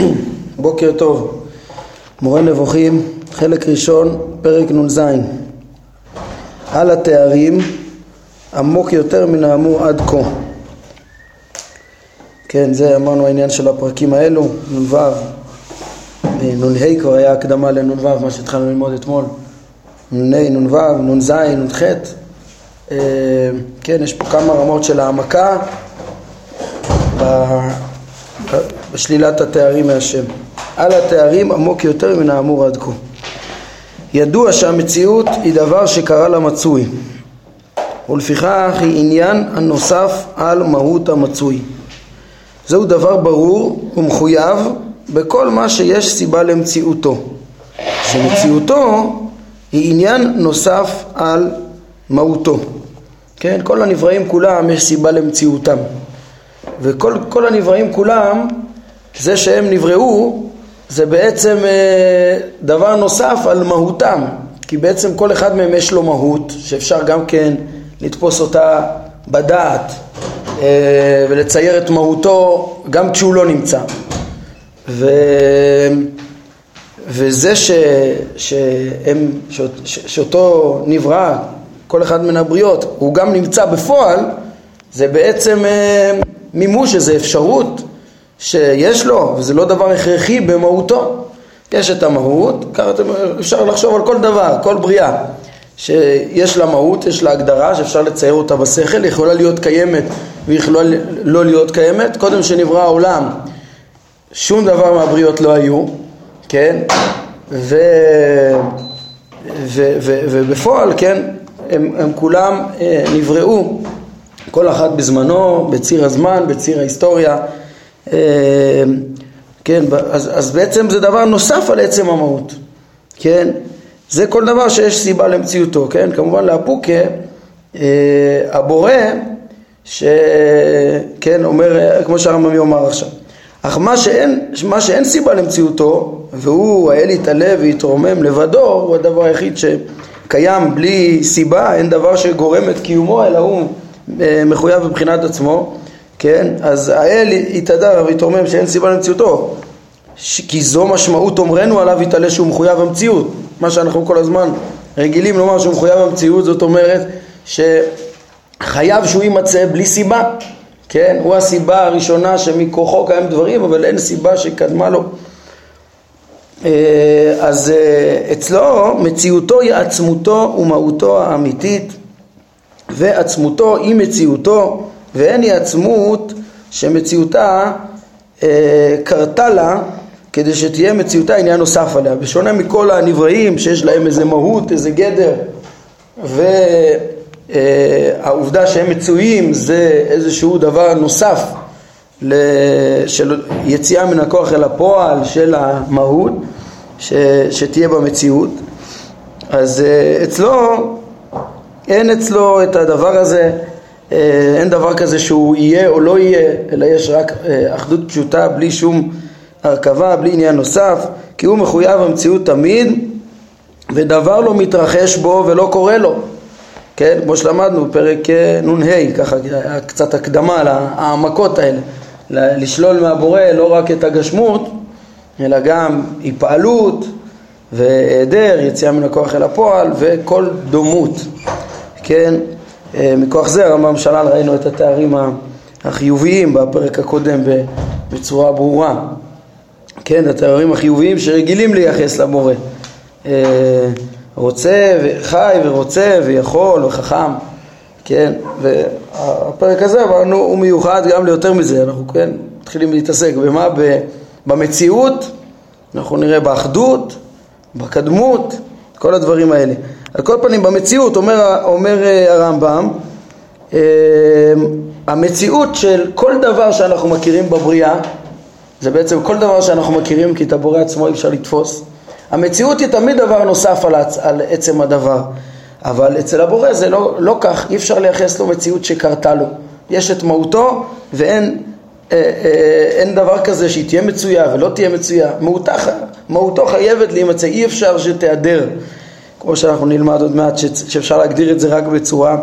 בוקר טוב, מורה נבוכים, חלק ראשון, פרק נ"ז. על התארים עמוק יותר מן האמור עד כה. כן, זה אמרנו העניין של הפרקים האלו, נ"ו, נ"ה כבר היה הקדמה לנ"ו, מה שהתחלנו ללמוד אתמול, נ"ה, נ"ו, נ"ז, נ"ח. אה, כן, יש פה כמה רמות של העמקה בשלילת התארים מהשם. על התארים עמוק יותר מן האמור עד כה. ידוע שהמציאות היא דבר שקרה למצוי, ולפיכך היא עניין הנוסף על מהות המצוי. זהו דבר ברור ומחויב בכל מה שיש סיבה למציאותו, שמציאותו היא עניין נוסף על מהותו. כן, כל הנבראים כולם יש סיבה למציאותם. וכל הנבראים כולם, זה שהם נבראו, זה בעצם אה, דבר נוסף על מהותם, כי בעצם כל אחד מהם יש לו מהות, שאפשר גם כן לתפוס אותה בדעת אה, ולצייר את מהותו גם כשהוא לא נמצא. ו... וזה ש... שהם... ש... שאותו נברא, כל אחד מן הבריות, הוא גם נמצא בפועל, זה בעצם אה, מימוש איזו אפשרות שיש לו, וזה לא דבר הכרחי במהותו. יש את המהות, אפשר לחשוב על כל דבר, כל בריאה, שיש לה מהות, יש לה הגדרה שאפשר לצייר אותה בשכל, יכולה להיות קיימת ויכולה לא להיות קיימת. קודם שנברא העולם, שום דבר מהבריאות לא היו, כן? ו... ו... ו... ובפועל, כן, הם, הם כולם אה, נבראו כל אחד בזמנו, בציר הזמן, בציר ההיסטוריה. אה, כן, אז, אז בעצם זה דבר נוסף על עצם המהות, כן? זה כל דבר שיש סיבה למציאותו, כן? כמובן לאפוקה, אה, הבורא, שכן, אומר, כמו שהרמב"ם יאמר עכשיו, אך מה שאין, מה שאין סיבה למציאותו, והוא האל יתעלה ויתרומם לבדו, הוא הדבר היחיד שקיים בלי סיבה, אין דבר שגורם את קיומו, אלא הוא אה, מחויב מבחינת עצמו, כן? אז האל יתהדר ויתרומם שאין סיבה למציאותו, כי זו משמעות אומרנו עליו יתעלה שהוא מחויב המציאות, מה שאנחנו כל הזמן רגילים לומר שהוא מחויב המציאות, זאת אומרת שחייב שהוא יימצא בלי סיבה, כן? הוא הסיבה הראשונה שמכוחו קיים דברים, אבל אין סיבה שקדמה לו. אה, אז אה, אצלו מציאותו היא עצמותו ומהותו האמיתית ועצמותו היא מציאותו ואין היא עצמות שמציאותה אה, קרתה לה כדי שתהיה מציאותה עניין נוסף עליה. בשונה מכל הנבראים שיש להם איזה מהות, איזה גדר והעובדה שהם מצויים זה איזשהו דבר נוסף של יציאה מן הכוח אל הפועל של המהות ש, שתהיה במציאות אז אה, אצלו אין אצלו את הדבר הזה, אין דבר כזה שהוא יהיה או לא יהיה, אלא יש רק אה, אחדות פשוטה בלי שום הרכבה, בלי עניין נוסף, כי הוא מחויב המציאות תמיד ודבר לא מתרחש בו ולא קורה לו. כן, כמו שלמדנו בפרק אה, נ"ה, ככה קצת הקדמה להעמקות האלה, לשלול מהבורא לא רק את הגשמות, אלא גם היפעלות והיעדר, יציאה מן הכוח אל הפועל וכל דומות. כן, אה, מכוח זה הרמב"ם שלל ראינו את התארים החיוביים בפרק הקודם בצורה ברורה, כן, התארים החיוביים שרגילים לייחס למורה, אה, רוצה וחי ורוצה ויכול וחכם, כן, והפרק הזה אמרנו הוא מיוחד גם ליותר מזה, אנחנו כן מתחילים להתעסק במה? במציאות, אנחנו נראה באחדות, בקדמות, כל הדברים האלה. על כל פנים במציאות אומר, אומר אה, הרמב"ם אה, המציאות של כל דבר שאנחנו מכירים בבריאה זה בעצם כל דבר שאנחנו מכירים כי את הבורא עצמו אי אפשר לתפוס המציאות היא תמיד דבר נוסף על. על עצם הדבר. אבל אצל הבורא זה לא, לא כך, אי אפשר לייחס לו מציאות שקרתה לו. יש את מהותו ואין אה, אה, אין דבר כזה שהיא תהיה מצויה ולא תהיה מצויה. מהותו חייבת להימצא, אי אפשר שתיעדר כמו שאנחנו נלמד עוד מעט שאפשר להגדיר את זה רק בצורה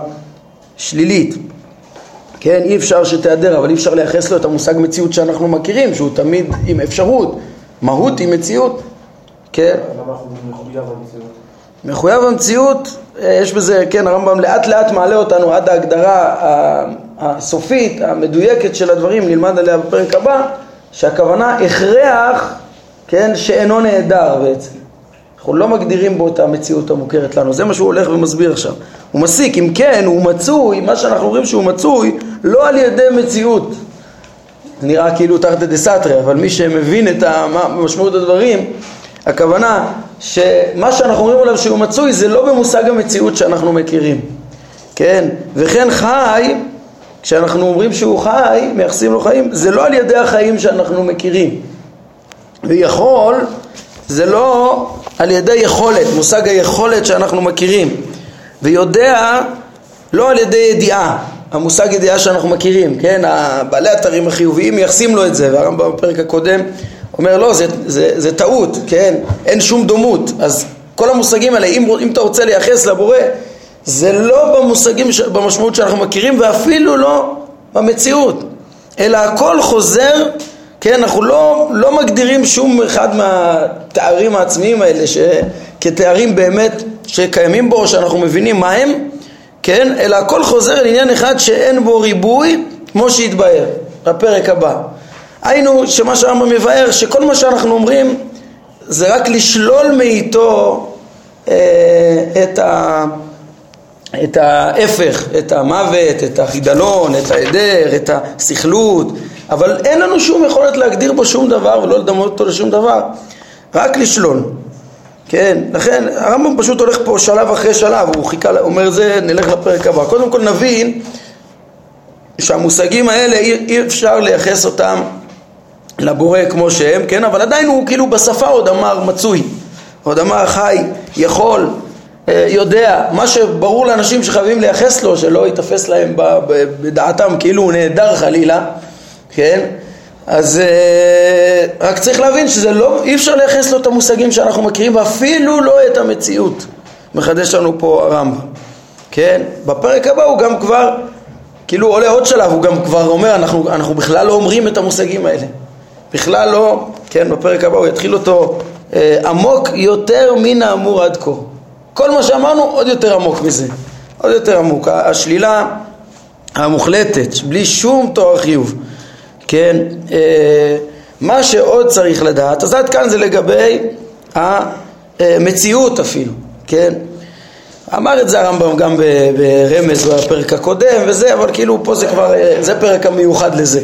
שלילית. כן, אי אפשר שתיעדר, אבל אי אפשר לייחס לו את המושג מציאות שאנחנו מכירים, שהוא תמיד עם אפשרות, מהות היא מציאות, כן? למה אנחנו מחויב המציאות? מחויב המציאות, אה, יש בזה, כן, הרמב"ם לאט לאט מעלה אותנו עד ההגדרה הסופית, המדויקת של הדברים, נלמד עליה בפרק הבא, שהכוונה הכרח, כן, שאינו נעדר בעצם. אנחנו לא מגדירים בו את המציאות המוכרת לנו, זה מה שהוא הולך ומסביר עכשיו. הוא מסיק, אם כן, הוא מצוי, מה שאנחנו אומרים שהוא מצוי, לא על ידי מציאות. זה נראה כאילו תחת דסתרי, אבל מי שמבין את משמעות הדברים, הכוונה שמה שאנחנו אומרים עליו שהוא מצוי זה לא במושג המציאות שאנחנו מכירים, כן? וכן חי, כשאנחנו אומרים שהוא חי, מייחסים לו חיים, זה לא על ידי החיים שאנחנו מכירים. ויכול, זה לא על ידי יכולת, מושג היכולת שאנחנו מכירים. ויודע, לא על ידי ידיעה, המושג ידיעה שאנחנו מכירים, כן? בעלי התרים החיוביים מייחסים לו את זה, והרמב"ם בפרק הקודם אומר לא, זה, זה, זה טעות, כן? אין שום דומות. אז כל המושגים האלה, אם, אם אתה רוצה לייחס לבורא, זה לא במושגים, במשמעות שאנחנו מכירים, ואפילו לא במציאות, אלא הכל חוזר, כן? אנחנו לא, לא מגדירים שום אחד מהתארים העצמיים האלה ש, כתארים באמת שקיימים בו, שאנחנו מבינים מה הם, כן? אלא הכל חוזר אל עניין אחד שאין בו ריבוי, כמו שהתבהר, בפרק הבא. היינו שמה שהרמב"ם מבאר שכל מה שאנחנו אומרים זה רק לשלול מאיתו אה, את, ה, את ההפך, את המוות, את החידלון, את ההיעדר, את הסכלות, אבל אין לנו שום יכולת להגדיר בו שום דבר ולא לדמות אותו לשום דבר, רק לשלול. כן, לכן הרמב"ם פשוט הולך פה שלב אחרי שלב, הוא חיכה, אומר זה, נלך לפרק הבא. קודם כל נבין שהמושגים האלה אי, אפשר לייחס אותם לבורא כמו שהם, כן, אבל עדיין הוא כאילו בשפה עוד אמר מצוי, עוד אמר חי, יכול, אה, יודע, מה שברור לאנשים שחייבים לייחס לו, שלא ייתפס להם בדעתם כאילו הוא נהדר חלילה, כן, אז אה, רק צריך להבין שזה לא, אי אפשר לייחס לו את המושגים שאנחנו מכירים ואפילו לא את המציאות, מחדש לנו פה הרמב"ם, כן, בפרק הבא הוא גם כבר כאילו עולה עוד שלב, הוא גם כבר אומר, אנחנו, אנחנו בכלל לא אומרים את המושגים האלה. בכלל לא, כן, בפרק הבא הוא יתחיל אותו אה, עמוק יותר מן האמור עד כה. כל מה שאמרנו עוד יותר עמוק מזה, עוד יותר עמוק. השלילה המוחלטת, בלי שום תואר חיוב, כן, אה, מה שעוד צריך לדעת, אז עד כאן זה לגבי המציאות אפילו, כן, אמר את זה הרמב"ם גם ברמז בפרק הקודם וזה, אבל כאילו פה זה כבר, אה, זה פרק המיוחד לזה.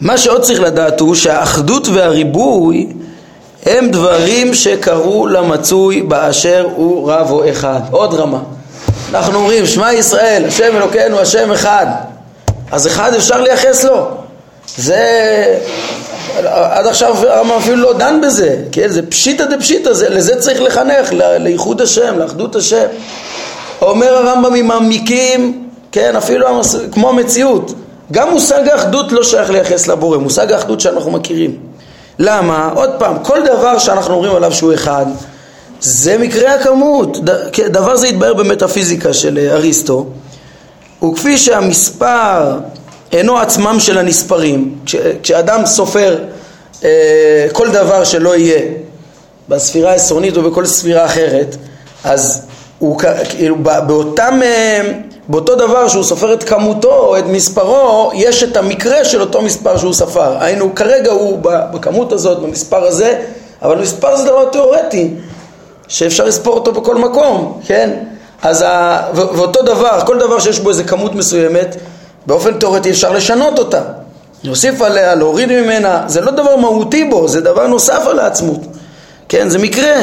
מה שעוד צריך לדעת הוא שהאחדות והריבוי הם דברים שקרו למצוי באשר הוא רב או אחד. עוד רמה. אנחנו אומרים שמע ישראל, השם אלוקינו, השם אחד. אז אחד אפשר לייחס לו. זה... עד עכשיו הרמב"ם אפילו לא דן בזה, כן? זה פשיטא דפשיטא, לזה צריך לחנך, לאיחוד השם, לאחדות השם. אומר הרמב"ם אם מעמיקים, כן, אפילו כמו המציאות. גם מושג האחדות לא שייך לייחס לבורא, מושג האחדות שאנחנו מכירים. למה? עוד פעם, כל דבר שאנחנו אומרים עליו שהוא אחד, זה מקרה הכמות. דבר זה יתבהר במטאפיזיקה של אה, אריסטו, וכפי שהמספר אינו עצמם של הנספרים, כש, כשאדם סופר אה, כל דבר שלא יהיה בספירה העשרונית או בכל ספירה אחרת, אז הוא כאילו באותם אה, באותו דבר שהוא סופר את כמותו או את מספרו, יש את המקרה של אותו מספר שהוא ספר. היינו, כרגע הוא בכמות הזאת, במספר הזה, אבל מספר זה דבר תיאורטי, שאפשר לספור אותו בכל מקום, כן? אז ה... ו- ואותו דבר, כל דבר שיש בו איזה כמות מסוימת, באופן תיאורטי אפשר לשנות אותה. להוסיף עליה, להוריד ממנה, זה לא דבר מהותי בו, זה דבר נוסף על העצמות. כן, זה מקרה.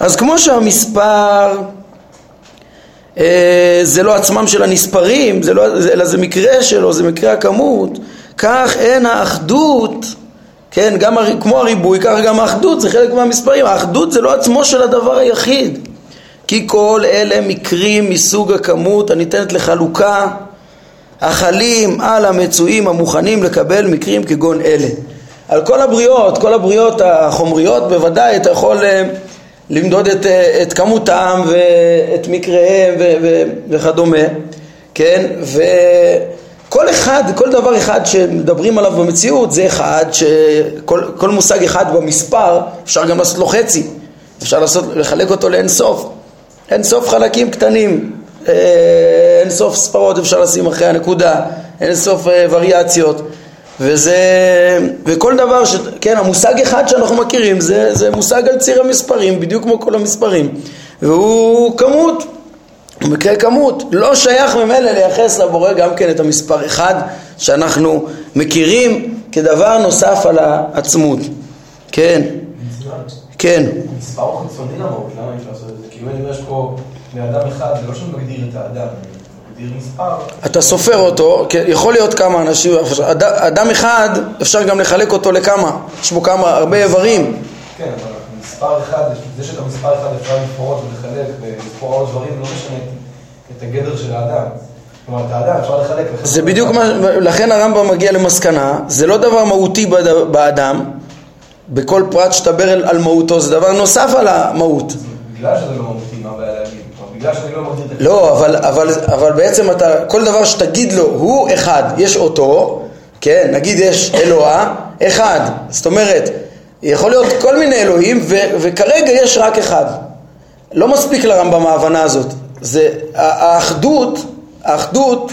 אז כמו שהמספר אה, זה לא עצמם של הנספרים, זה לא, אלא זה מקרה שלו, זה מקרה הכמות, כך אין האחדות, כן, גם כמו הריבוי, כך גם האחדות, זה חלק מהמספרים, האחדות זה לא עצמו של הדבר היחיד, כי כל אלה מקרים מסוג הכמות הניתנת לחלוקה, החלים על המצויים המוכנים לקבל מקרים כגון אלה. על כל הבריות, כל הבריות החומריות בוודאי אתה יכול אה, למדוד את, את כמותם ואת מקריהם ו, ו, וכדומה, כן, וכל אחד, כל דבר אחד שמדברים עליו במציאות זה אחד, שכל כל מושג אחד במספר אפשר גם לעשות לו חצי, אפשר לעשות, לחלק אותו לאין סוף, אין סוף חלקים קטנים, אה, אין סוף ספרות אפשר לשים אחרי הנקודה, אין סוף אה, וריאציות. וזה, וכל דבר, ש, כן, המושג אחד שאנחנו מכירים זה, זה מושג על ציר המספרים, בדיוק כמו כל המספרים, והוא כמות, הוא מקרה כמות, לא שייך ממילא לייחס לבורא גם כן את המספר אחד שאנחנו מכירים כדבר נוסף על העצמות, כן, כן. המספר הוא חיצוני למהות, למה אי אפשר לעשות את זה? אם יש פה מאדם אחד, זה לא שמגדיר את האדם. אתה סופר אותו, כן, יכול להיות כמה אנשים, אדם אחד אפשר גם לחלק אותו לכמה, יש בו כמה, הרבה איברים. כן, אבל מספר אחד, זה שאת המספר אחד אפשר לפרוט ולחלק ולספור עוד דברים, לא משנה את הגדר של האדם. כלומר, את האדם אפשר לחלק. זה בדיוק מה, לכן הרמב"ם מגיע למסקנה, זה לא דבר מהותי באדם, בכל פרט שתדבר על מהותו, זה דבר נוסף על המהות. בגלל שזה לא מהותי, מה הבעיה להגיד? בגלל שאני לא מגדיר את לא, אבל, אבל, אבל בעצם אתה, כל דבר שתגיד לו הוא אחד, יש אותו, כן, נגיד יש אלוה, אחד, זאת אומרת, יכול להיות כל מיני אלוהים ו, וכרגע יש רק אחד. לא מספיק לרמב"ם ההבנה הזאת. זה האחדות, האחדות,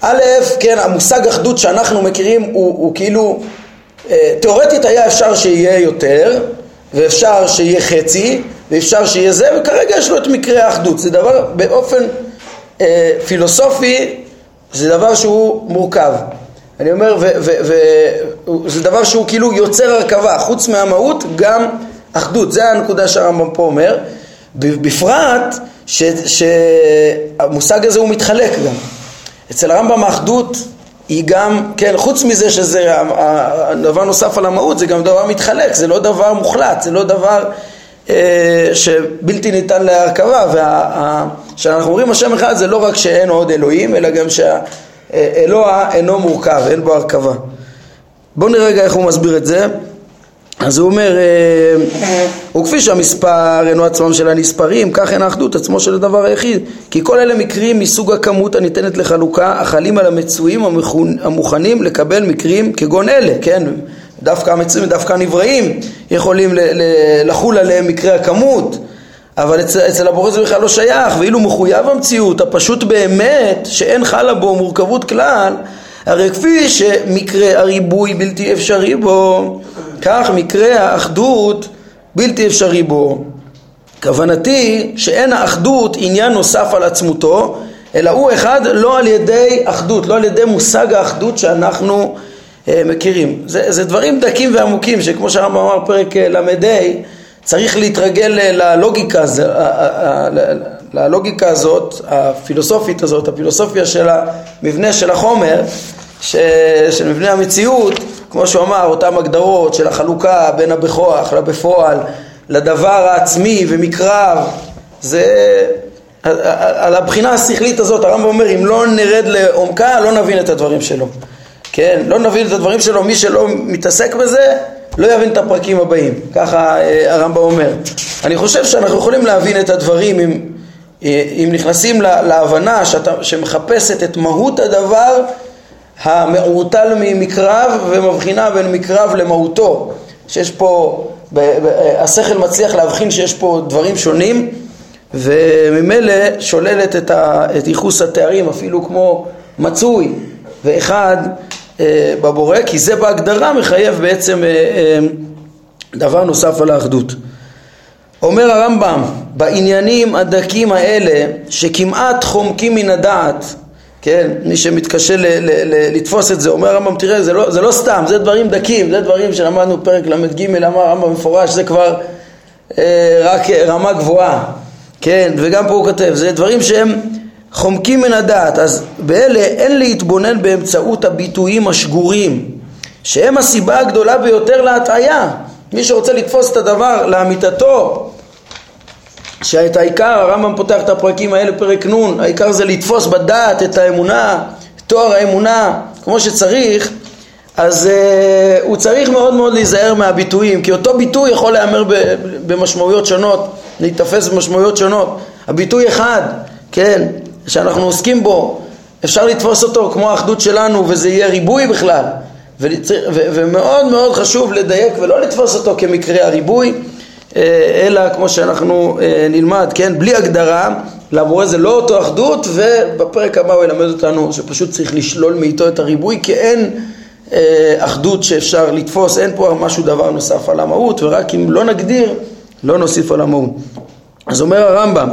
א', כן, המושג אחדות שאנחנו מכירים הוא, הוא כאילו, אה, תאורטית היה אפשר שיהיה יותר ואפשר שיהיה חצי ואפשר שיהיה זה, וכרגע יש לו את מקרה האחדות. זה דבר באופן אה, פילוסופי, זה דבר שהוא מורכב. אני אומר, וזה דבר שהוא כאילו יוצר הרכבה, חוץ מהמהות גם אחדות, זה הנקודה שהרמב"ם פה אומר, בפרט שהמושג הזה הוא מתחלק גם. אצל הרמב"ם האחדות היא גם, כן, חוץ מזה שזה דבר נוסף על המהות, זה גם דבר מתחלק, זה לא דבר מוחלט, זה לא דבר שבלתי ניתן להרכבה, וכשאנחנו אומרים השם אחד זה לא רק שאין עוד אלוהים, אלא גם שהאלוה אינו מורכב, אין בו הרכבה. בואו נראה רגע איך הוא מסביר את זה. אז הוא אומר, אה, וכפי שהמספר אינו עצמם של הנספרים, כך אין האחדות עצמו של הדבר היחיד. כי כל אלה מקרים מסוג הכמות הניתנת לחלוקה, החלים על המצויים המוכנים לקבל מקרים כגון אלה, כן? דווקא המצויים, דווקא הנבראים יכולים לחול עליהם מקרי הכמות, אבל אצל, אצל הבורא זה בכלל לא שייך, ואילו מחויב המציאות, הפשוט באמת, שאין חלה בו מורכבות כלל, הרי כפי שמקרה הריבוי בלתי אפשרי בו, כך מקרה האחדות בלתי אפשרי בו. כוונתי שאין האחדות עניין נוסף על עצמותו, אלא הוא אחד לא על ידי אחדות, לא על ידי מושג האחדות שאנחנו מכירים. זה, זה דברים דקים ועמוקים שכמו שהרמב"ם אמר פרק אה, ל"ה צריך להתרגל אה, ללוגיקה, ללוגיקה הזאת, הפילוסופית הזאת, הפילוסופיה של המבנה של החומר, ש, של מבנה המציאות, כמו שהוא אמר, אותן הגדרות של החלוקה בין הבכוח לבפועל, לדבר העצמי ומקרב, זה על הבחינה השכלית הזאת הרמב"ם אומר אם לא נרד לעומקה לא נבין את הדברים שלו כן, לא נבין את הדברים שלו, מי שלא מתעסק בזה לא יבין את הפרקים הבאים, ככה אה, הרמב"ם אומר. אני חושב שאנחנו יכולים להבין את הדברים אם, אה, אם נכנסים להבנה שאתה, שמחפשת את מהות הדבר המעורטל ממקרב ומבחינה בין מקרב למהותו, שיש פה, השכל מצליח להבחין שיש פה דברים שונים וממילא שוללת את, ייחוס התארים אפילו כמו מצוי ואחד אה, בבורא, כי זה בהגדרה מחייב בעצם אה, אה, דבר נוסף על האחדות. אומר הרמב"ם, בעניינים הדקים האלה, שכמעט חומקים מן הדעת, כן, מי שמתקשה ל- ל- ל- לתפוס את זה, אומר הרמב"ם, תראה, זה לא, זה לא סתם, זה דברים דקים, זה דברים שלמדנו פרק ל"ג, אמר הרמב"ם מפורש, זה כבר אה, רק רמה גבוהה, כן, וגם פה הוא כותב, זה דברים שהם חומקים מן הדעת, אז באלה אין להתבונן באמצעות הביטויים השגורים, שהם הסיבה הגדולה ביותר להטעיה. מי שרוצה לתפוס את הדבר לאמיתתו, שאת העיקר, הרמב"ם פותח את הפרקים האלה, פרק נ', העיקר זה לתפוס בדעת את האמונה, תואר האמונה, כמו שצריך, אז uh, הוא צריך מאוד מאוד להיזהר מהביטויים, כי אותו ביטוי יכול להיאמר במשמעויות שונות, להיתפס במשמעויות שונות. הביטוי אחד, כן, שאנחנו עוסקים בו, אפשר לתפוס אותו כמו האחדות שלנו וזה יהיה ריבוי בכלל. ומאוד מאוד חשוב לדייק ולא לתפוס אותו כמקרה הריבוי אה, אלא כמו שאנחנו אה, נלמד, כן, בלי הגדרה, למורה זה לא אותו אחדות ובפרק הבא הוא ילמד אותנו שפשוט צריך לשלול מאיתו את הריבוי כי אין אה, אחדות שאפשר לתפוס, אין פה משהו דבר נוסף על המהות ורק אם לא נגדיר לא נוסיף על המהות. אז אומר הרמב"ם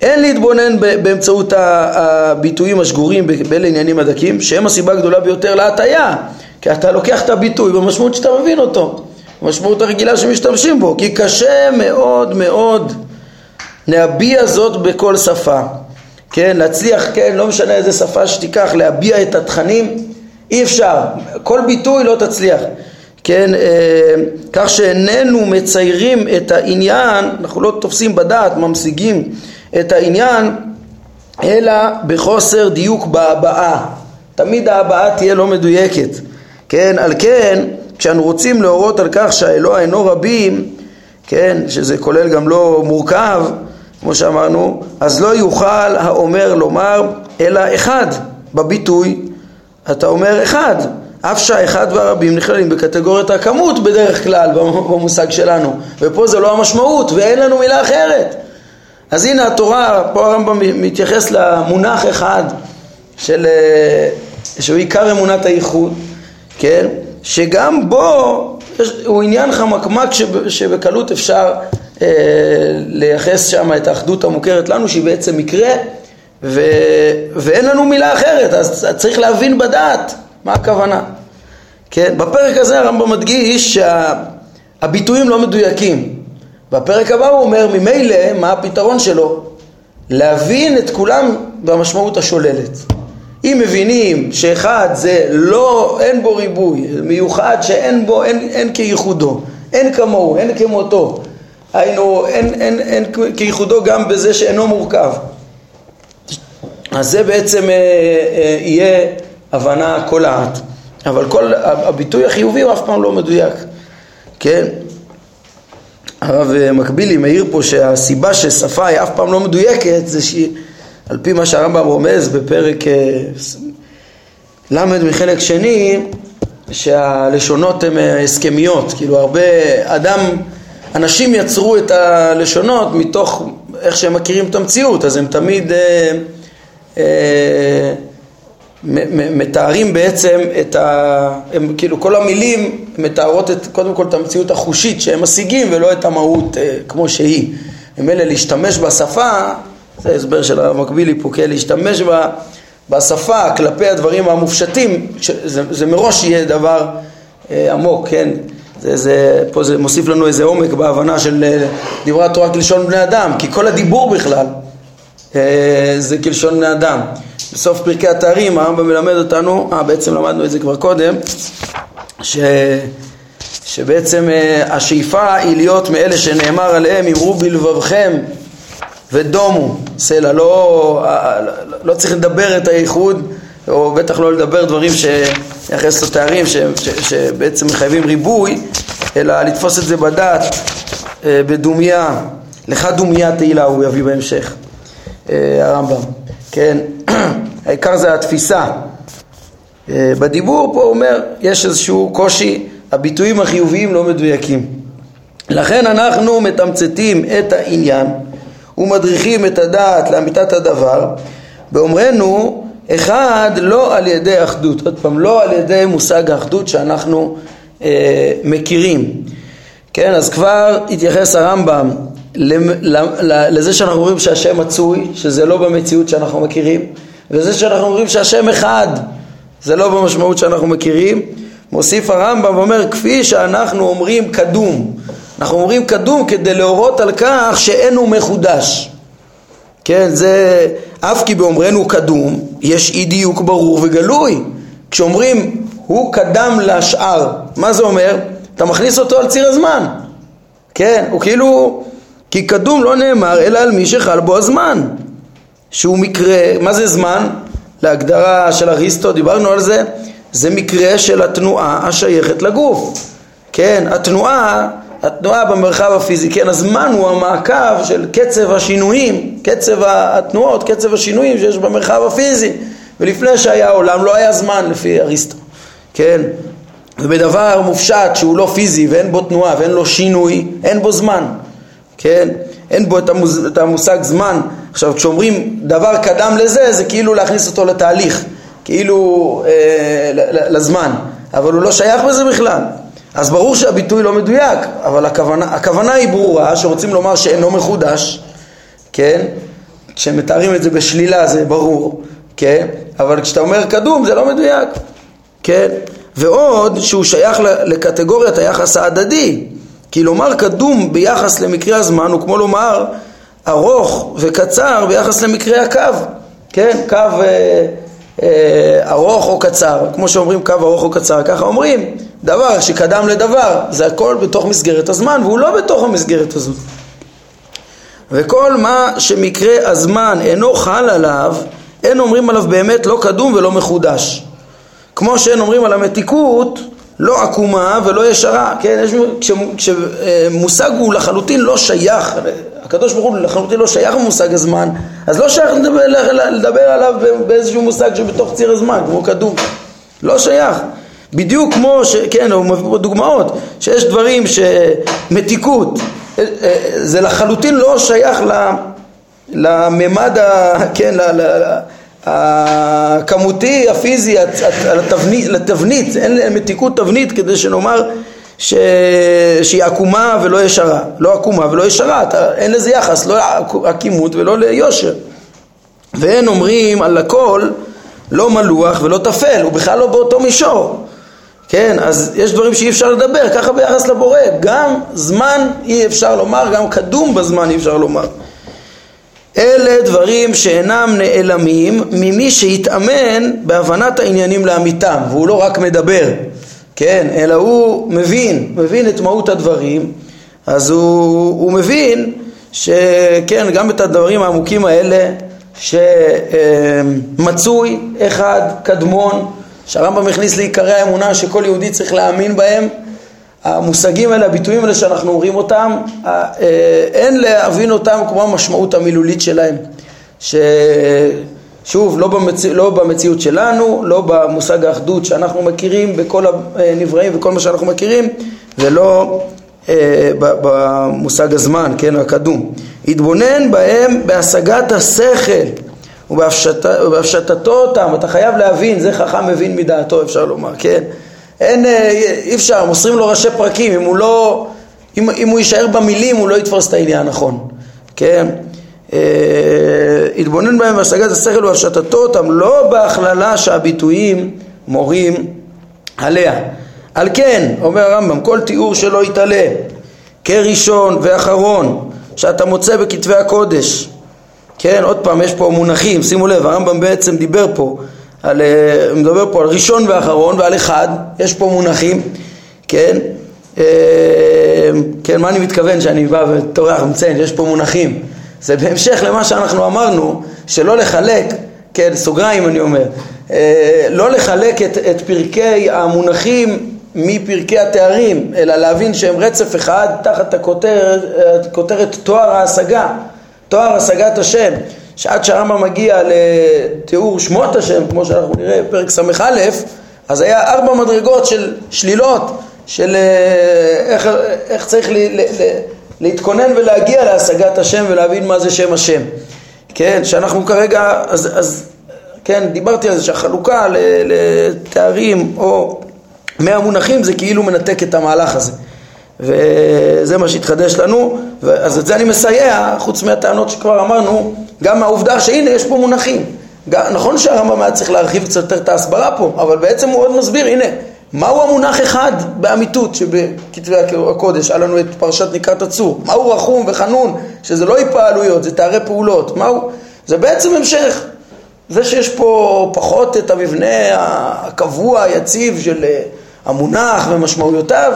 אין להתבונן באמצעות הביטויים השגורים באלה עניינים הדקים שהם הסיבה הגדולה ביותר להטיה כי אתה לוקח את הביטוי במשמעות שאתה מבין אותו המשמעות הרגילה שמשתמשים בו, כי קשה מאוד מאוד להביע זאת בכל שפה, כן, להצליח, כן, לא משנה איזה שפה שתיקח, להביע את התכנים, אי אפשר, כל ביטוי לא תצליח, כן, אה, כך שאיננו מציירים את העניין, אנחנו לא תופסים בדעת, ממשיגים את העניין, אלא בחוסר דיוק בהבעה, תמיד ההבעה תהיה לא מדויקת, כן, על כן כשאנו רוצים להורות על כך שהאלוה אינו רבים, כן, שזה כולל גם לא מורכב, כמו שאמרנו, אז לא יוכל האומר לומר אלא אחד בביטוי, אתה אומר אחד, אף שהאחד והרבים נכללים בקטגוריית הכמות בדרך כלל במושג שלנו, ופה זה לא המשמעות ואין לנו מילה אחרת. אז הנה התורה, פה הרמב"ם מתייחס למונח אחד של, אה, שהוא עיקר אמונת הייחוד, כן? שגם בו הוא עניין חמקמק שב, שבקלות אפשר אה, לייחס שם את האחדות המוכרת לנו שהיא בעצם מקרה ו, ואין לנו מילה אחרת אז צריך להבין בדעת מה הכוונה. כן, בפרק הזה הרמב"ם מדגיש שהביטויים לא מדויקים בפרק הבא הוא אומר ממילא מה הפתרון שלו להבין את כולם במשמעות השוללת אם מבינים שאחד זה לא, אין בו ריבוי, מיוחד שאין בו, אין, אין כייחודו, אין כמוהו, אין כמותו, היינו, אין, אין, אין כייחודו גם בזה שאינו מורכב. אז זה בעצם אה, אה, יהיה הבנה קולעת, אבל כל הביטוי החיובי הוא אף פעם לא מדויק, כן? הרב מקבילי מעיר פה שהסיבה ששפה היא אף פעם לא מדויקת זה שהיא על פי מה שהרמב"ם רומז בפרק אה, ל' מחלק שני, שהלשונות הן אה, הסכמיות, כאילו הרבה אדם, אנשים יצרו את הלשונות מתוך איך שהם מכירים את המציאות, אז הם תמיד אה, אה, מתארים בעצם את ה... הם כאילו כל המילים מתארות את, קודם כל את המציאות החושית שהם משיגים ולא את המהות אה, כמו שהיא. ממילא להשתמש בשפה זה הסבר של הרב מקבילי פה, כן, להשתמש בה, בשפה כלפי הדברים המופשטים, זה, זה מראש יהיה דבר אה, עמוק, כן, זה, זה, פה זה מוסיף לנו איזה עומק בהבנה של אה, דברי התורה כלשון בני אדם, כי כל הדיבור בכלל אה, זה כלשון בני אדם. בסוף פרקי התארים הרמב"ם מלמד אותנו, אה בעצם למדנו את זה כבר קודם, ש... שבעצם אה, השאיפה היא להיות מאלה שנאמר עליהם אמרו בלבבכם ודומו סלע, לא, לא צריך לדבר את הייחוד, או בטח לא לדבר דברים שיחס לתארים ש, ש, שבעצם מחייבים ריבוי, אלא לתפוס את זה בדעת, אה, בדומיה, לך דומיה תהילה הוא יביא בהמשך, אה, הרמב"ם, כן, העיקר זה התפיסה. אה, בדיבור פה הוא אומר, יש איזשהו קושי, הביטויים החיוביים לא מדויקים. לכן אנחנו מתמצתים את העניין ומדריכים את הדעת לאמיתת הדבר, באומרנו אחד לא על ידי אחדות, עוד פעם לא על ידי מושג האחדות שאנחנו אה, מכירים, כן אז כבר התייחס הרמב"ם לזה שאנחנו אומרים שהשם מצוי, שזה לא במציאות שאנחנו מכירים, וזה שאנחנו אומרים שהשם אחד, זה לא במשמעות שאנחנו מכירים, מוסיף הרמב"ם ואומר כפי שאנחנו אומרים קדום אנחנו אומרים קדום כדי להורות על כך שאין הוא מחודש. כן, זה אף כי באומרנו קדום, יש אי דיוק ברור וגלוי. כשאומרים הוא קדם לשאר, מה זה אומר? אתה מכניס אותו על ציר הזמן. כן, הוא כאילו, כי קדום לא נאמר אלא על מי שחל בו הזמן. שהוא מקרה, מה זה זמן? להגדרה של אריסטו, דיברנו על זה, זה מקרה של התנועה השייכת לגוף. כן, התנועה התנועה במרחב הפיזי, כן, הזמן הוא המעקב של קצב השינויים, קצב התנועות, קצב השינויים שיש במרחב הפיזי, ולפני שהיה עולם לא היה זמן לפי אריסטו, כן? ובדבר מופשט שהוא לא פיזי ואין בו תנועה ואין לו שינוי, אין בו זמן, כן? אין בו את, המוס, את המושג זמן. עכשיו כשאומרים דבר קדם לזה, זה כאילו להכניס אותו לתהליך, כאילו אה, לזמן, אבל הוא לא שייך בזה בכלל. אז ברור שהביטוי לא מדויק, אבל הכוונה, הכוונה היא ברורה, שרוצים לומר שאינו מחודש, כן? כשמתארים את זה בשלילה זה ברור, כן? אבל כשאתה אומר קדום זה לא מדויק, כן? ועוד שהוא שייך לקטגוריית היחס ההדדי, כי לומר קדום ביחס למקרה הזמן הוא כמו לומר ארוך וקצר ביחס למקרה הקו, כן? קו אה, אה, ארוך או קצר, כמו שאומרים קו ארוך או קצר, ככה אומרים דבר שקדם לדבר, זה הכל בתוך מסגרת הזמן והוא לא בתוך המסגרת הזאת. וכל מה שמקרה הזמן אינו חל עליו, אין אומרים עליו באמת לא קדום ולא מחודש. כמו שאין אומרים על המתיקות לא עקומה ולא ישרה, כן? יש, כשמושג הוא לחלוטין לא שייך, הקדוש ברוך הוא לחלוטין לא שייך למושג הזמן, אז לא שייך לדבר, לדבר עליו באיזשהו מושג שבתוך ציר הזמן, כמו קדום, לא שייך. בדיוק כמו, ש, כן, הוא מביא פה דוגמאות, שיש דברים שמתיקות, אה, אה, זה לחלוטין לא שייך לממד, ה, כן, ל, ל, הכמותי, הפיזי, לתבנית, לתבנית, אין מתיקות תבנית כדי שנאמר ש... שהיא עקומה ולא ישרה, לא עקומה ולא ישרה, אתה, אין לזה יחס, לא עקימות ולא ליושר. ואין אומרים על הכל לא מלוח ולא טפל, הוא בכלל לא באותו מישור. כן, אז יש דברים שאי אפשר לדבר, ככה ביחס לבורא, גם זמן אי אפשר לומר, גם קדום בזמן אי אפשר לומר. אלה דברים שאינם נעלמים ממי שהתאמן בהבנת העניינים לאמיתם, והוא לא רק מדבר, כן, אלא הוא מבין, מבין את מהות הדברים, אז הוא, הוא מבין שכן, גם את הדברים העמוקים האלה שמצוי אחד קדמון, שהרמב"ם הכניס לעיקרי האמונה שכל יהודי צריך להאמין בהם המושגים האלה, הביטויים האלה שאנחנו אומרים אותם, אה, אין להבין אותם כמו המשמעות המילולית שלהם. ששוב, לא, במצ... לא במציאות שלנו, לא במושג האחדות שאנחנו מכירים בכל הנבראים וכל מה שאנחנו מכירים, ולא אה, במושג הזמן, כן, הקדום. התבונן בהם בהשגת השכל ובהפשטתו אותם, אתה חייב להבין, זה חכם מבין מדעתו אפשר לומר, כן? אין, אה, אי אפשר, מוסרים לו ראשי פרקים, אם הוא לא, אם, אם הוא יישאר במילים הוא לא יתפוס את העניין הנכון, כן? אה, התבונן בהם בהשגת השכל והפשטתו אותם, לא בהכללה שהביטויים מורים עליה. על כן, אומר הרמב"ם, כל תיאור שלא יתעלה כראשון ואחרון שאתה מוצא בכתבי הקודש, כן, עוד פעם, יש פה מונחים, שימו לב, הרמב"ם בעצם דיבר פה על, אה, מדבר פה על ראשון ואחרון ועל אחד, יש פה מונחים, כן? אה, כן, מה אני מתכוון שאני בא וטורח ומציין, יש פה מונחים. זה בהמשך למה שאנחנו אמרנו, שלא לחלק, כן, סוגריים אני אומר, אה, לא לחלק את, את פרקי המונחים מפרקי התארים, אלא להבין שהם רצף אחד תחת הכותרת, הכותרת תואר ההשגה, תואר השגת השם. שעד שהרמב"ם מגיע לתיאור שמות השם, כמו שאנחנו נראה בפרק ס"א, אז היה ארבע מדרגות של שלילות, של אה, איך, איך צריך ל, ל, ל, להתכונן ולהגיע להשגת השם ולהבין מה זה שם השם. כן, שאנחנו כרגע, אז, אז כן, דיברתי על זה שהחלוקה לתארים או מהמונחים זה כאילו מנתק את המהלך הזה. וזה מה שהתחדש לנו, אז את זה אני מסייע, חוץ מהטענות שכבר אמרנו, גם מהעובדה שהנה יש פה מונחים. נכון שהרמב"ם היה צריך להרחיב קצת יותר את ההסברה פה, אבל בעצם הוא עוד מסביר, הנה, מהו המונח אחד באמיתות שבכתבי הקודש, היה לנו את פרשת נקרת הצור, מהו רחום וחנון, שזה לא התפעלויות, זה תארי פעולות, מהו, זה בעצם המשך. זה שיש פה פחות את המבנה הקבוע, היציב של אה, המונח ומשמעויותיו,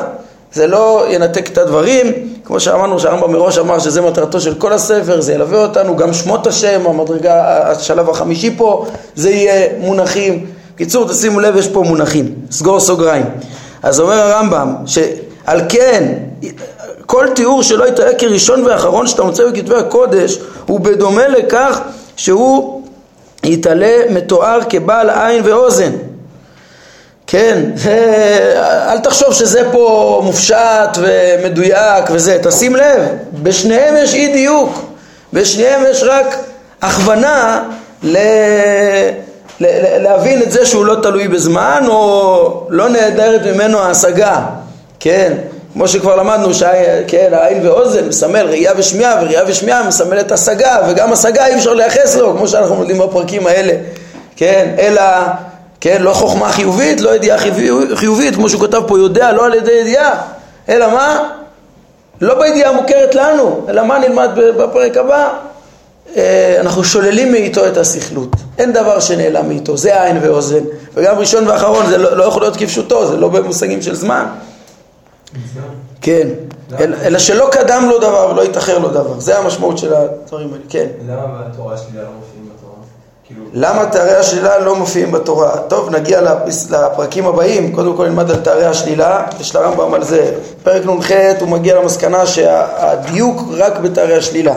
זה לא ינתק את הדברים, כמו שאמרנו שהרמב"ם מראש אמר שזה מטרתו של כל הספר, זה ילווה אותנו, גם שמות השם, המדרגה, השלב החמישי פה, זה יהיה מונחים. קיצור, תשימו לב, יש פה מונחים, סגור סוגריים. אז אומר הרמב"ם, שעל כן, כל תיאור שלא יתראה כראשון ואחרון שאתה מוצא בכתבי הקודש, הוא בדומה לכך שהוא יתעלה מתואר כבעל עין ואוזן. כן, אל תחשוב שזה פה מופשט ומדויק וזה, תשים לב, בשניהם יש אי דיוק, בשניהם יש רק הכוונה ל... להבין את זה שהוא לא תלוי בזמן או לא נעדרת ממנו ההשגה, כן, כמו שכבר למדנו כן, העין ואוזן מסמל ראייה ושמיעה וראייה ושמיעה מסמלת השגה וגם השגה אי אפשר לייחס לו כמו שאנחנו לומדים בפרקים האלה, כן, אלא, כן, לא חוכמה חיובית, לא ידיעה חיובית כמו שהוא כתב פה יודע לא על ידי ידיעה, אלא מה? לא בידיעה מוכרת לנו, אלא מה נלמד בפרק הבא? אה, אנחנו שוללים מאיתו את הסכלות. אין דבר שנעלם מאיתו, זה עין ואוזן. וגם ראשון ואחרון זה לא, לא יכול להיות כפשוטו, זה לא במושגים של זמן. כן, אלא שלא קדם לו דבר ולא יתאחר לו דבר. זה המשמעות של הדברים האלה, כן. למה מופיעים בתורה? כאילו- למה תארי השלילה לא מופיעים בתורה? טוב, נגיע לפרקים הבאים, קודם כל נלמד על תארי השלילה, יש לרמב"ם על זה. פרק נ"ח הוא מגיע למסקנה שהדיוק רק בתארי השלילה.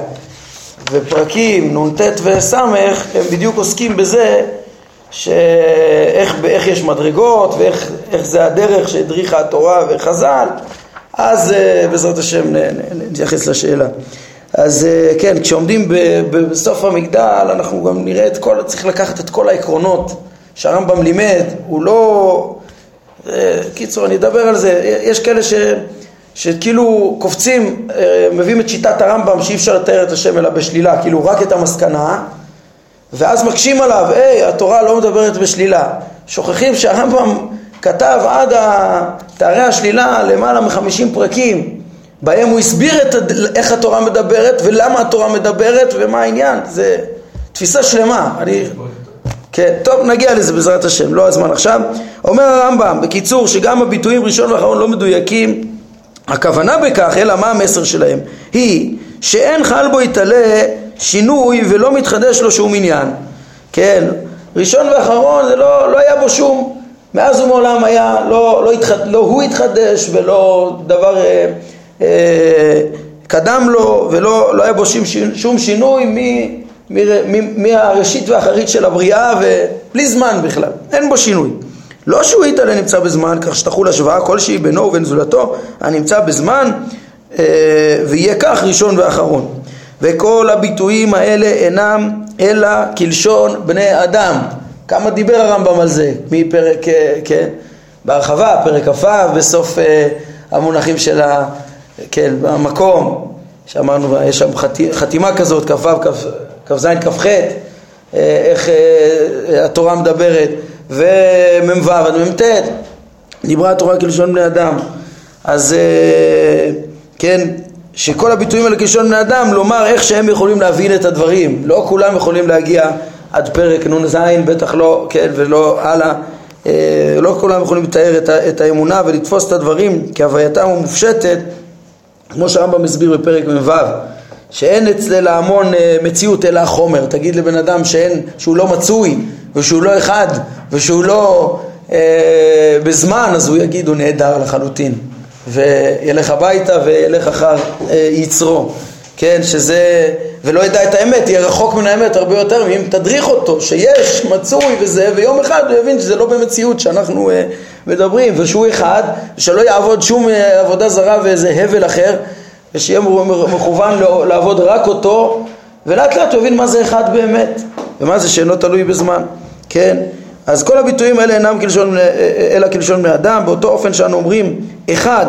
ופרקים נ"ט וס' הם בדיוק עוסקים בזה שאיך יש מדרגות ואיך זה הדרך שהדריכה התורה וחז"ל אז אה, בעזרת השם נתייחס לשאלה. אז אה, כן, כשעומדים בסוף המגדל אנחנו גם נראה את כל, צריך לקחת את כל העקרונות שהרמב"ם לימד, הוא לא... אה, קיצור, אני אדבר על זה, יש כאלה ש... שכאילו קופצים, מביאים את שיטת הרמב"ם שאי אפשר לתאר את השם אלא בשלילה, כאילו רק את המסקנה ואז מקשים עליו, היי, התורה לא מדברת בשלילה. שוכחים שהרמב"ם כתב עד תארי השלילה למעלה מחמישים פרקים, בהם הוא הסביר את, איך התורה מדברת ולמה התורה מדברת ומה העניין, זה תפיסה שלמה. אני... כן, טוב, נגיע לזה בעזרת השם, לא הזמן עכשיו. אומר הרמב"ם, בקיצור, שגם הביטויים ראשון ואחרון לא מדויקים, הכוונה בכך, אלא מה המסר שלהם? היא שאין חל בו יתעלה שינוי ולא מתחדש לו שום עניין. כן, ראשון ואחרון זה לא, לא היה בו שום, מאז ומעולם היה, לא, לא, התחד, לא הוא התחדש ולא דבר אה, קדם לו ולא לא היה בו שום, שום שינוי מהראשית והאחרית של הבריאה ובלי זמן בכלל, אין בו שינוי. לא שהוא יתעלה נמצא בזמן, כך שתחול השוואה כלשהי בינו ובין זולתו הנמצא בזמן אה, ויהיה כך ראשון ואחרון. וכל הביטויים האלה אינם אלא כלשון בני אדם. כמה דיבר הרמב"ם על זה מפרק, אה, כן, בהרחבה, פרק כ"ו, בסוף אה, המונחים של ה... כן, המקום, שאמרנו, יש שם חתימה כזאת, כ"ו, כ"ז, כ"ח, איך התורה מדברת, ומ"ו עד מ"ט, דיברה התורה כלשון בני אדם. אז כן, שכל הביטויים האלה כלשון בני אדם, לומר איך שהם יכולים להבין את הדברים. לא כולם יכולים להגיע עד פרק נ"ז, בטח לא, כן, ולא הלאה. אה, לא כולם יכולים לתאר את האמונה ולתפוס את הדברים כהווייתם המופשטת, כמו שהרמב"ם מסביר בפרק מ"ו, שאין אצל ההמון אה, מציאות אלא החומר. תגיד לבן אדם שאין, שהוא לא מצוי, ושהוא לא אחד, ושהוא לא אה, בזמן, אז הוא יגיד, הוא נהדר לחלוטין. וילך הביתה וילך אחר אה, יצרו, כן, שזה, ולא ידע את האמת, יהיה רחוק מן האמת הרבה יותר, ואם תדריך אותו שיש, מצוי וזה, ויום אחד הוא יבין שזה לא במציאות שאנחנו אה, מדברים, ושהוא אחד, ושלא יעבוד שום אה, עבודה זרה ואיזה הבל אחר, ושיהיה מכוון לעבוד רק אותו, ולאט לאט הוא יבין מה זה אחד באמת, ומה זה שאינו תלוי בזמן, כן? אז כל הביטויים האלה אינם כלשון, אלא כלשון בני אדם, באותו אופן שאנו אומרים אחד,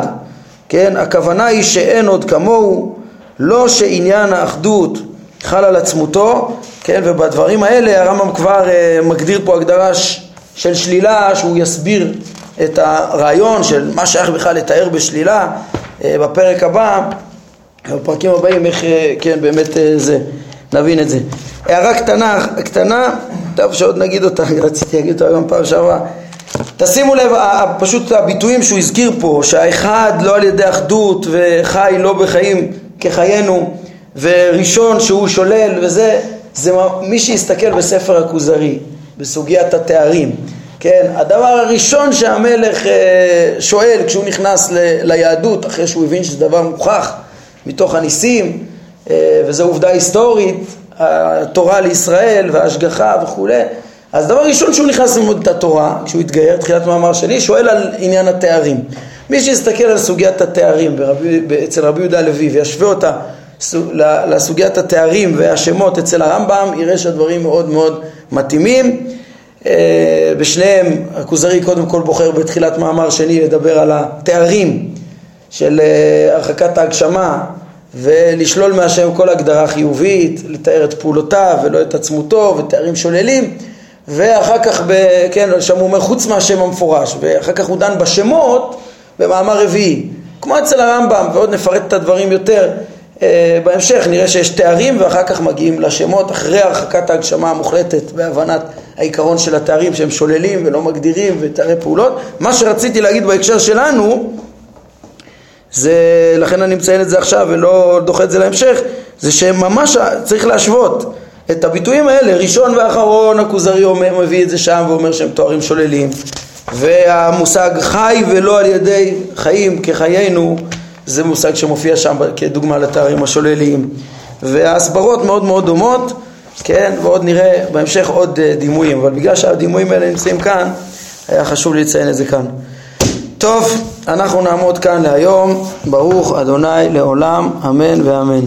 כן, הכוונה היא שאין עוד כמוהו, לא שעניין האחדות חל על עצמותו, כן, ובדברים האלה הרמב"ם כבר אה, מגדיר פה הגדרה של שלילה, שהוא יסביר את הרעיון של מה שייך בכלל לתאר בשלילה אה, בפרק הבא, בפרקים הבאים, איך, אה, כן, באמת אה, זה, נבין את זה. הערה קטנה, קטנה, טוב שעוד נגיד אותה, רציתי להגיד אותה גם פעם שעברה. תשימו לב, פשוט הביטויים שהוא הזכיר פה, שהאחד לא על ידי אחדות וחי לא בחיים כחיינו, וראשון שהוא שולל וזה, זה מי שיסתכל בספר הכוזרי, בסוגיית התארים, כן, הדבר הראשון שהמלך אה, שואל כשהוא נכנס ליהדות, אחרי שהוא הבין שזה דבר מוכח מתוך הניסים, אה, וזו עובדה היסטורית, התורה לישראל וההשגחה וכולי. אז דבר ראשון שהוא נכנס ללמוד את התורה, כשהוא התגייר, תחילת מאמר שני, שואל על עניין התארים. מי שיסתכל על סוגיית התארים ברבי, אצל רבי יהודה הלוי וישווה אותה לסוגיית התארים והשמות אצל הרמב"ם, יראה שהדברים מאוד מאוד מתאימים. אה, בשניהם הכוזרי קודם כל בוחר בתחילת מאמר שני לדבר על התארים של אה, הרחקת ההגשמה ולשלול מהשם כל הגדרה חיובית, לתאר את פעולותיו ולא את עצמותו ותארים שוללים ואחר כך, ב, כן, שם הוא אומר חוץ מהשם המפורש ואחר כך הוא דן בשמות במאמר רביעי. כמו אצל הרמב"ם ועוד נפרט את הדברים יותר אה, בהמשך נראה שיש תארים ואחר כך מגיעים לשמות אחרי הרחקת ההגשמה המוחלטת בהבנת העיקרון של התארים שהם שוללים ולא מגדירים ותארי פעולות. מה שרציתי להגיד בהקשר שלנו זה, לכן אני מציין את זה עכשיו ולא דוחה את זה להמשך, זה שממש צריך להשוות את הביטויים האלה, ראשון ואחרון, הכוזרי מביא את זה שם ואומר שהם תוארים שוללים והמושג חי ולא על ידי חיים כחיינו זה מושג שמופיע שם כדוגמה לתארים השוללים וההסברות מאוד מאוד דומות כן, ועוד נראה בהמשך עוד אה, דימויים, אבל בגלל שהדימויים האלה נמצאים כאן, היה חשוב לי לציין את זה כאן. טוב, אנחנו נעמוד כאן להיום, ברוך אדוני לעולם, אמן ואמן.